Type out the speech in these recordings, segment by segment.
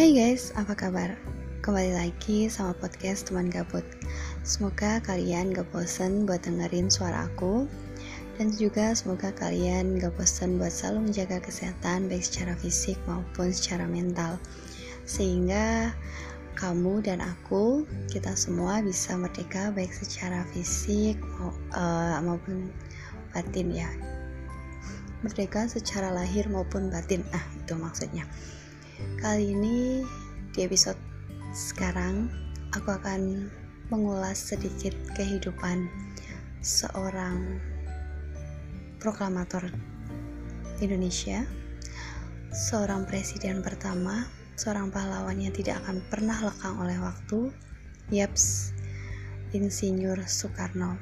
Hai guys, apa kabar? Kembali lagi sama podcast teman gabut. Semoga kalian gak bosen buat dengerin suara aku. Dan juga semoga kalian gak bosen buat selalu menjaga kesehatan Baik secara fisik maupun secara mental. Sehingga kamu dan aku, kita semua bisa merdeka baik secara fisik uh, maupun batin ya. Merdeka secara lahir maupun batin, ah itu maksudnya Kali ini di episode sekarang aku akan mengulas sedikit kehidupan seorang proklamator Indonesia, seorang presiden pertama, seorang pahlawan yang tidak akan pernah lekang oleh waktu. Yaps, Insinyur Soekarno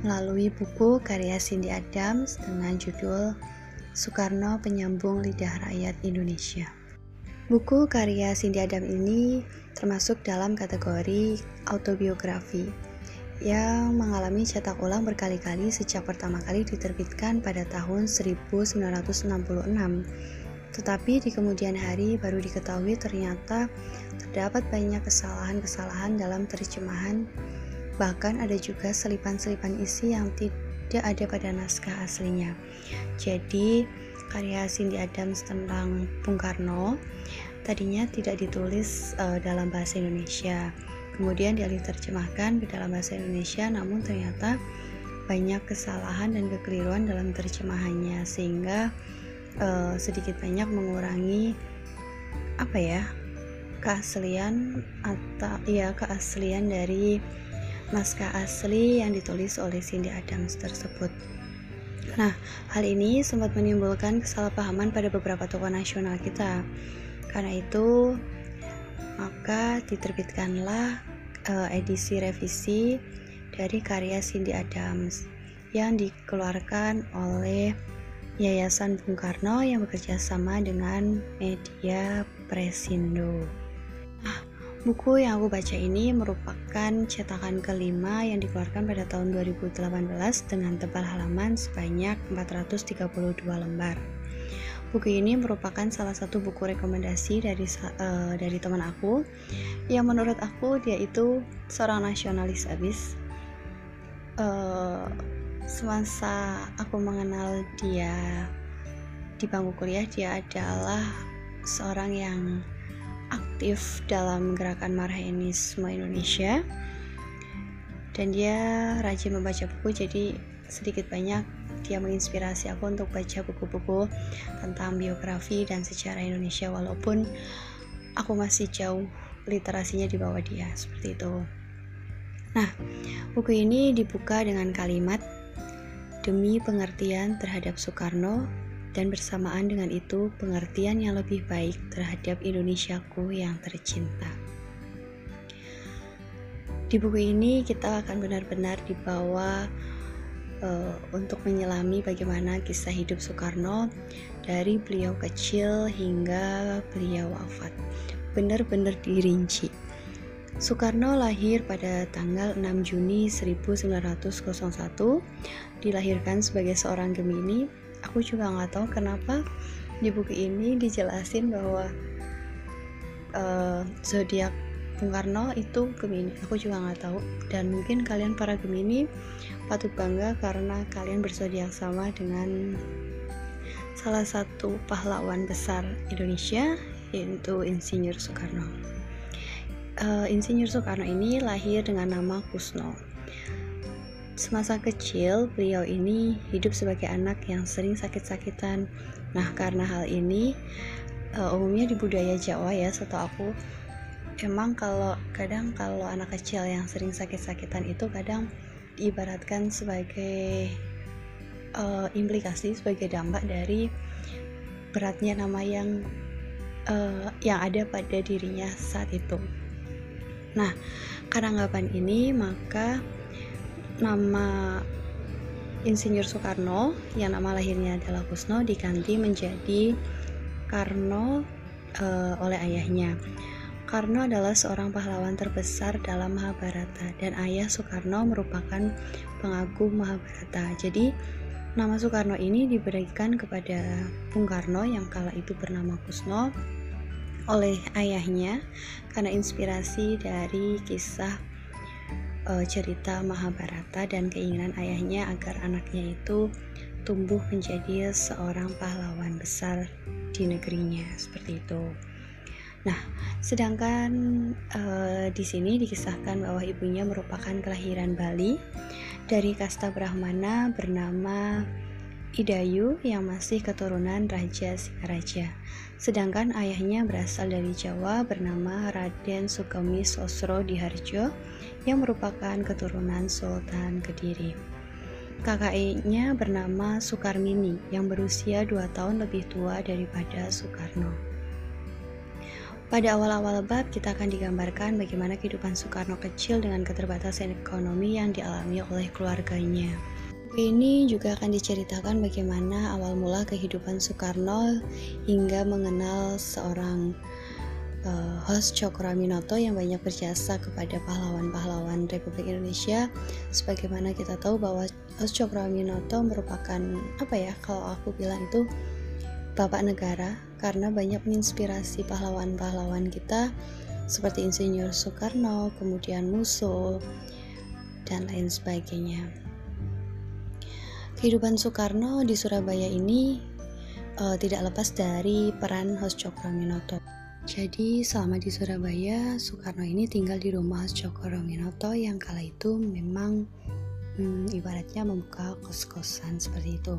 melalui buku karya Cindy Adams dengan judul Soekarno Penyambung Lidah Rakyat Indonesia. Buku karya Cindy Adam ini termasuk dalam kategori autobiografi yang mengalami cetak ulang berkali-kali sejak pertama kali diterbitkan pada tahun 1966. Tetapi di kemudian hari baru diketahui ternyata terdapat banyak kesalahan-kesalahan dalam terjemahan, bahkan ada juga selipan-selipan isi yang tidak ada pada naskah aslinya. Jadi, karya Cindy Adams tentang Bung Karno tadinya tidak ditulis uh, dalam bahasa Indonesia kemudian dialih terjemahkan ke dalam bahasa Indonesia namun ternyata banyak kesalahan dan kekeliruan dalam terjemahannya sehingga uh, sedikit banyak mengurangi apa ya keaslian atau ya keaslian dari naskah asli yang ditulis oleh Cindy Adams tersebut. Nah, hal ini sempat menimbulkan kesalahpahaman pada beberapa tokoh nasional kita. Karena itu, maka diterbitkanlah uh, edisi revisi dari karya Cindy Adams yang dikeluarkan oleh Yayasan Bung Karno yang bekerja sama dengan media Presindo. Buku yang aku baca ini merupakan cetakan kelima yang dikeluarkan pada tahun 2018 dengan tebal halaman sebanyak 432 lembar. Buku ini merupakan salah satu buku rekomendasi dari uh, dari teman aku yang menurut aku dia itu seorang nasionalis abis. Uh, semasa aku mengenal dia di bangku kuliah dia adalah seorang yang aktif dalam gerakan marhainisme Indonesia. Dan dia rajin membaca buku jadi sedikit banyak dia menginspirasi aku untuk baca buku-buku tentang biografi dan sejarah Indonesia walaupun aku masih jauh literasinya di bawah dia seperti itu. Nah buku ini dibuka dengan kalimat demi pengertian terhadap Soekarno dan bersamaan dengan itu pengertian yang lebih baik terhadap Indonesiaku yang tercinta. Di buku ini kita akan benar-benar dibawa uh, untuk menyelami bagaimana kisah hidup Soekarno dari beliau kecil hingga beliau wafat. Benar-benar dirinci. Soekarno lahir pada tanggal 6 Juni 1901, dilahirkan sebagai seorang Gemini aku juga nggak tahu kenapa di buku ini dijelasin bahwa uh, zodiak Bung Karno itu Gemini. Aku juga nggak tahu. Dan mungkin kalian para Gemini patut bangga karena kalian berzodiak sama dengan salah satu pahlawan besar Indonesia yaitu Insinyur Soekarno. Uh, Insinyur Soekarno ini lahir dengan nama Kusno Semasa kecil, beliau ini hidup sebagai anak yang sering sakit-sakitan. Nah, karena hal ini, uh, umumnya di budaya Jawa ya, setahu aku, emang kalau kadang kalau anak kecil yang sering sakit-sakitan itu kadang diibaratkan sebagai uh, implikasi sebagai dampak dari beratnya nama yang uh, yang ada pada dirinya saat itu. Nah, karena anggapan ini maka nama Insinyur Soekarno yang nama lahirnya adalah Kusno diganti menjadi Karno uh, oleh ayahnya. Karno adalah seorang pahlawan terbesar dalam Mahabharata dan ayah Soekarno merupakan pengagum Mahabharata. Jadi nama Soekarno ini diberikan kepada Bung Karno yang kala itu bernama Kusno oleh ayahnya karena inspirasi dari kisah uh, cerita Mahabharata dan keinginan ayahnya agar anaknya itu tumbuh menjadi seorang pahlawan besar di negerinya seperti itu. Nah, sedangkan uh, di sini dikisahkan bahwa ibunya merupakan kelahiran Bali dari kasta Brahmana bernama Idayu yang masih keturunan Raja Singaraja. Sedangkan ayahnya berasal dari Jawa bernama Raden Sukemi Sosro Diharjo yang merupakan keturunan Sultan Kediri. Kakaknya bernama Sukarmini yang berusia dua tahun lebih tua daripada Soekarno. Pada awal-awal bab, kita akan digambarkan bagaimana kehidupan Soekarno kecil dengan keterbatasan ekonomi yang dialami oleh keluarganya. Ini juga akan diceritakan bagaimana awal mula kehidupan Soekarno hingga mengenal seorang uh, host Cokroaminoto yang banyak berjasa kepada pahlawan-pahlawan Republik Indonesia. Sebagaimana kita tahu bahwa host Cokroaminoto merupakan apa ya kalau aku bilang itu bapak negara karena banyak menginspirasi pahlawan-pahlawan kita seperti Insinyur Soekarno, kemudian Musul, dan lain sebagainya. Kehidupan Soekarno di Surabaya ini uh, tidak lepas dari peran Hos Cokroaminoto. Jadi selama di Surabaya, Soekarno ini tinggal di rumah Hos Cokroaminoto yang kala itu memang hmm, ibaratnya membuka kos-kosan seperti itu.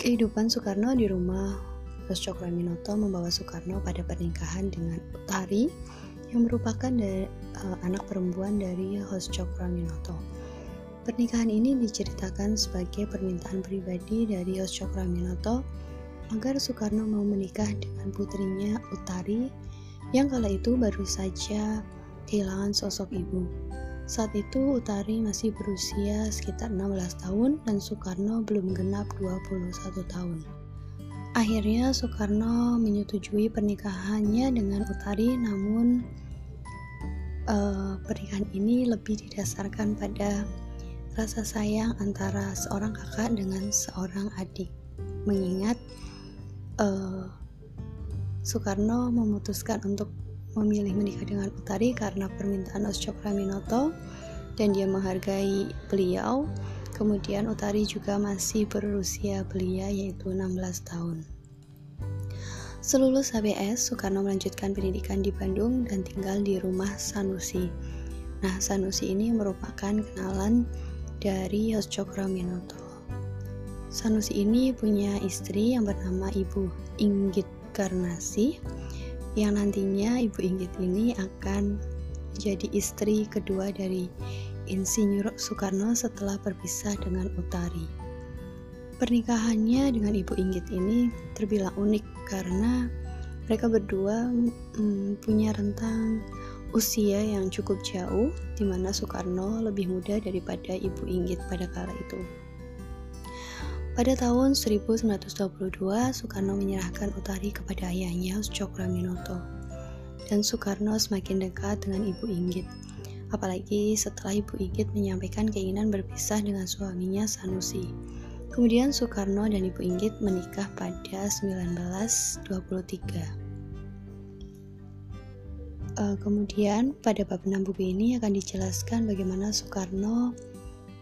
Kehidupan Soekarno di rumah Hos Cokroaminoto membawa Soekarno pada pernikahan dengan Utari yang merupakan dari, uh, anak perempuan dari Hos Cokroaminoto. Pernikahan ini diceritakan sebagai permintaan pribadi dari Yos Cokraminoto agar Soekarno mau menikah dengan putrinya Utari yang kala itu baru saja kehilangan sosok ibu. Saat itu Utari masih berusia sekitar 16 tahun dan Soekarno belum genap 21 tahun. Akhirnya Soekarno menyetujui pernikahannya dengan Utari namun uh, pernikahan ini lebih didasarkan pada rasa sayang antara seorang kakak dengan seorang adik. Mengingat uh, Soekarno memutuskan untuk memilih menikah dengan Utari karena permintaan Oscokraminoto dan dia menghargai beliau. Kemudian Utari juga masih berusia belia yaitu 16 tahun. Selulus HBS, Soekarno melanjutkan pendidikan di Bandung dan tinggal di rumah Sanusi. Nah, Sanusi ini merupakan kenalan dari Minoto. Sanusi ini punya istri yang bernama Ibu Inggit Karnasi yang nantinya Ibu Inggit ini akan menjadi istri kedua dari Insinyur Soekarno setelah berpisah dengan Utari. Pernikahannya dengan Ibu Inggit ini terbilang unik karena mereka berdua hmm, punya rentang usia yang cukup jauh, di mana Soekarno lebih muda daripada Ibu Inggit pada kala itu. Pada tahun 1922, Soekarno menyerahkan Utari kepada ayahnya Cokraminoto, dan Soekarno semakin dekat dengan Ibu Inggit. Apalagi setelah Ibu Inggit menyampaikan keinginan berpisah dengan suaminya Sanusi. Kemudian Soekarno dan Ibu Inggit menikah pada 1923. Uh, kemudian pada bab 6 buku ini akan dijelaskan bagaimana Soekarno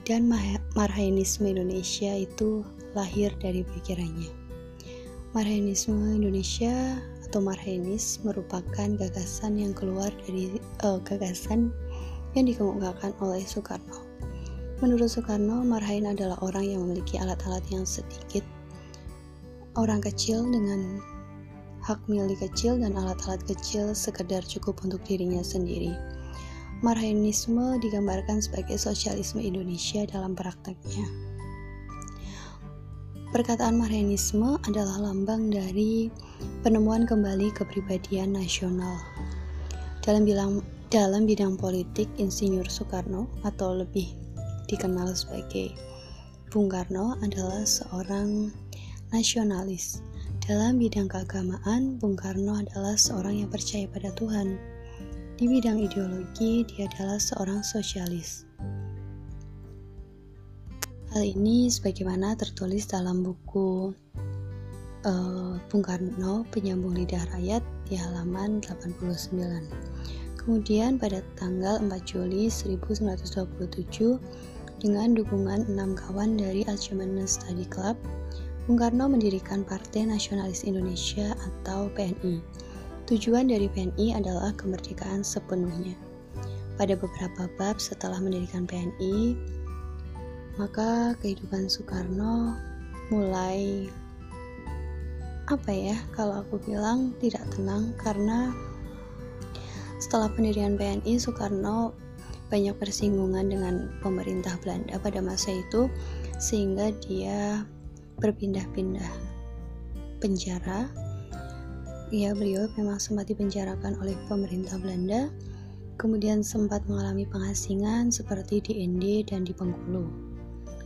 dan Marhainisme Indonesia itu lahir dari pikirannya. Marhainisme Indonesia atau Marhainis merupakan gagasan yang keluar dari uh, gagasan yang dikemukakan oleh Soekarno. Menurut Soekarno, Marhain adalah orang yang memiliki alat-alat yang sedikit, orang kecil dengan hak milik kecil dan alat-alat kecil sekedar cukup untuk dirinya sendiri. Marhainisme digambarkan sebagai sosialisme Indonesia dalam prakteknya. Perkataan Marhainisme adalah lambang dari penemuan kembali kepribadian nasional. Dalam bilang dalam bidang politik, Insinyur Soekarno atau lebih dikenal sebagai Bung Karno adalah seorang nasionalis dalam bidang keagamaan, Bung Karno adalah seorang yang percaya pada Tuhan. Di bidang ideologi, dia adalah seorang sosialis. Hal ini sebagaimana tertulis dalam buku uh, Bung Karno penyambung lidah rakyat di halaman 89. Kemudian pada tanggal 4 Juli 1927 dengan dukungan enam kawan dari Achievement Study Club, Bung Karno mendirikan Partai Nasionalis Indonesia atau PNI. Tujuan dari PNI adalah kemerdekaan sepenuhnya. Pada beberapa bab setelah mendirikan PNI, maka kehidupan Soekarno mulai apa ya kalau aku bilang tidak tenang karena setelah pendirian PNI Soekarno banyak persinggungan dengan pemerintah Belanda pada masa itu sehingga dia berpindah-pindah penjara ya beliau memang sempat dipenjarakan oleh pemerintah Belanda kemudian sempat mengalami pengasingan seperti di ND dan di Bengkulu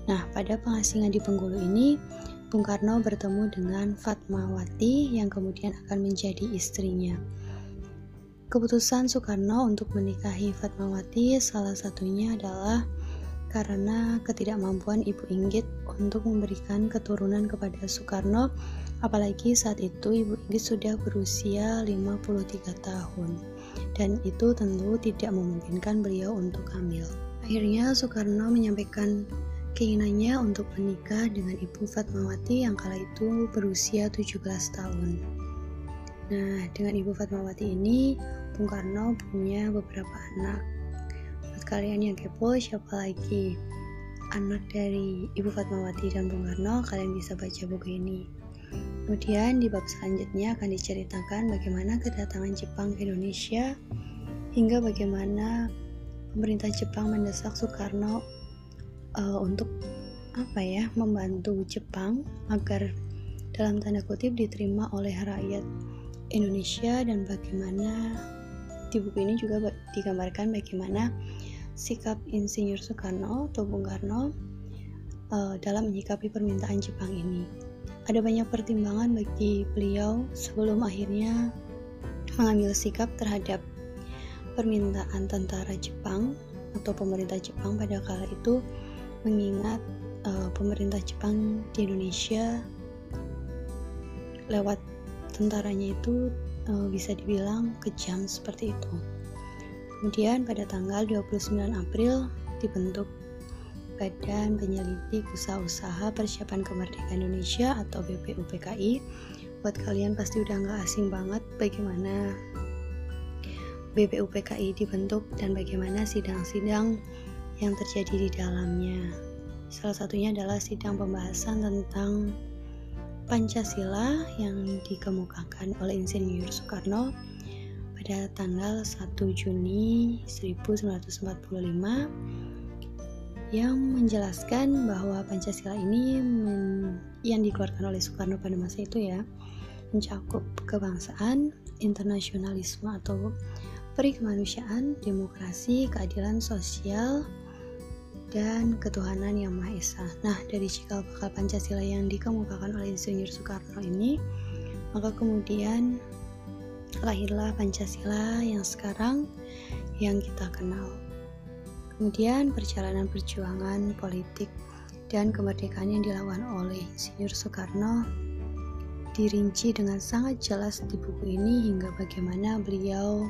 nah pada pengasingan di Bengkulu ini Bung Karno bertemu dengan Fatmawati yang kemudian akan menjadi istrinya. Keputusan Soekarno untuk menikahi Fatmawati salah satunya adalah karena ketidakmampuan Ibu Inggit untuk memberikan keturunan kepada Soekarno apalagi saat itu Ibu Inggit sudah berusia 53 tahun dan itu tentu tidak memungkinkan beliau untuk hamil. Akhirnya Soekarno menyampaikan keinginannya untuk menikah dengan Ibu Fatmawati yang kala itu berusia 17 tahun. Nah, dengan Ibu Fatmawati ini, Bung Karno punya beberapa anak. Buat kalian yang kepo, siapa lagi anak dari Ibu Fatmawati dan Bung Karno, kalian bisa baca buku ini. Kemudian di bab selanjutnya akan diceritakan bagaimana kedatangan Jepang ke Indonesia hingga bagaimana pemerintah Jepang mendesak Soekarno uh, untuk apa ya membantu Jepang agar dalam tanda kutip diterima oleh rakyat Indonesia dan bagaimana di buku ini juga digambarkan bagaimana sikap Insinyur Soekarno atau Bung Karno uh, dalam menyikapi permintaan Jepang ini. Ada banyak pertimbangan bagi beliau sebelum akhirnya mengambil sikap terhadap permintaan tentara Jepang atau pemerintah Jepang pada kala itu mengingat uh, pemerintah Jepang di Indonesia lewat tentaranya itu uh, bisa dibilang kejam seperti itu. Kemudian pada tanggal 29 April dibentuk Badan Penyelidik Usaha-Usaha Persiapan Kemerdekaan Indonesia atau BPUPKI. Buat kalian pasti udah nggak asing banget bagaimana BPUPKI dibentuk dan bagaimana sidang-sidang yang terjadi di dalamnya. Salah satunya adalah sidang pembahasan tentang Pancasila yang dikemukakan oleh Insinyur Soekarno pada tanggal 1 Juni 1945 yang menjelaskan bahwa Pancasila ini yang dikeluarkan oleh Soekarno pada masa itu ya mencakup kebangsaan, internasionalisme atau peri kemanusiaan, demokrasi, keadilan sosial, dan ketuhanan yang Maha Esa. Nah, dari cikal bakal Pancasila yang dikemukakan oleh Insinyur Soekarno ini, maka kemudian lahirlah Pancasila yang sekarang yang kita kenal. Kemudian perjalanan perjuangan politik dan kemerdekaan yang dilakukan oleh Insinyur Soekarno dirinci dengan sangat jelas di buku ini hingga bagaimana beliau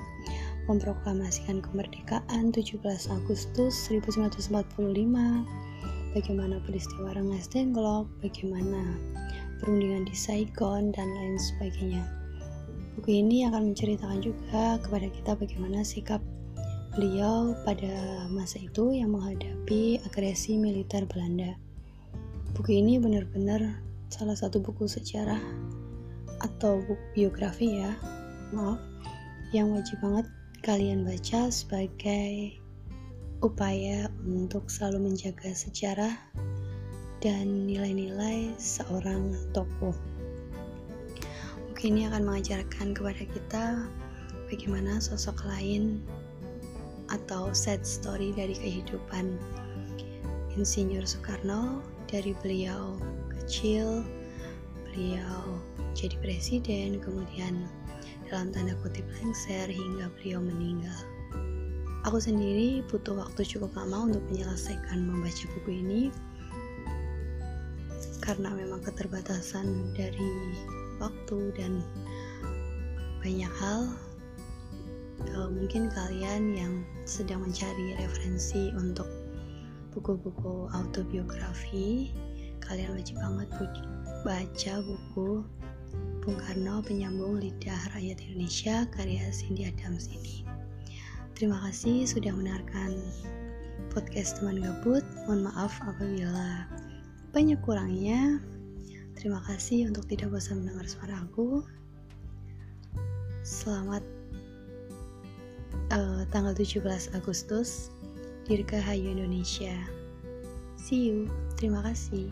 memproklamasikan kemerdekaan 17 Agustus 1945 bagaimana peristiwa Rengas Dengklok bagaimana perundingan di Saigon dan lain sebagainya buku ini akan menceritakan juga kepada kita bagaimana sikap beliau pada masa itu yang menghadapi agresi militer Belanda buku ini benar-benar salah satu buku sejarah atau biografi ya maaf yang wajib banget kalian baca sebagai upaya untuk selalu menjaga sejarah dan nilai-nilai seorang tokoh. Mungkin ini akan mengajarkan kepada kita bagaimana sosok lain atau sad story dari kehidupan Insinyur Soekarno dari beliau kecil, beliau jadi presiden, kemudian dalam tanda kutip lengser hingga beliau meninggal. Aku sendiri butuh waktu cukup lama untuk menyelesaikan membaca buku ini karena memang keterbatasan dari waktu dan banyak hal uh, mungkin kalian yang sedang mencari referensi untuk buku-buku autobiografi kalian wajib banget baca buku Bung Karno Penyambung Lidah Rakyat Indonesia karya Cindy Adams ini. Terima kasih sudah mendengarkan podcast teman gabut. Mohon maaf apabila banyak kurangnya terima kasih untuk tidak bosan mendengar suara aku. Selamat uh, tanggal 17 Agustus Dirgahayu Indonesia. See you. Terima kasih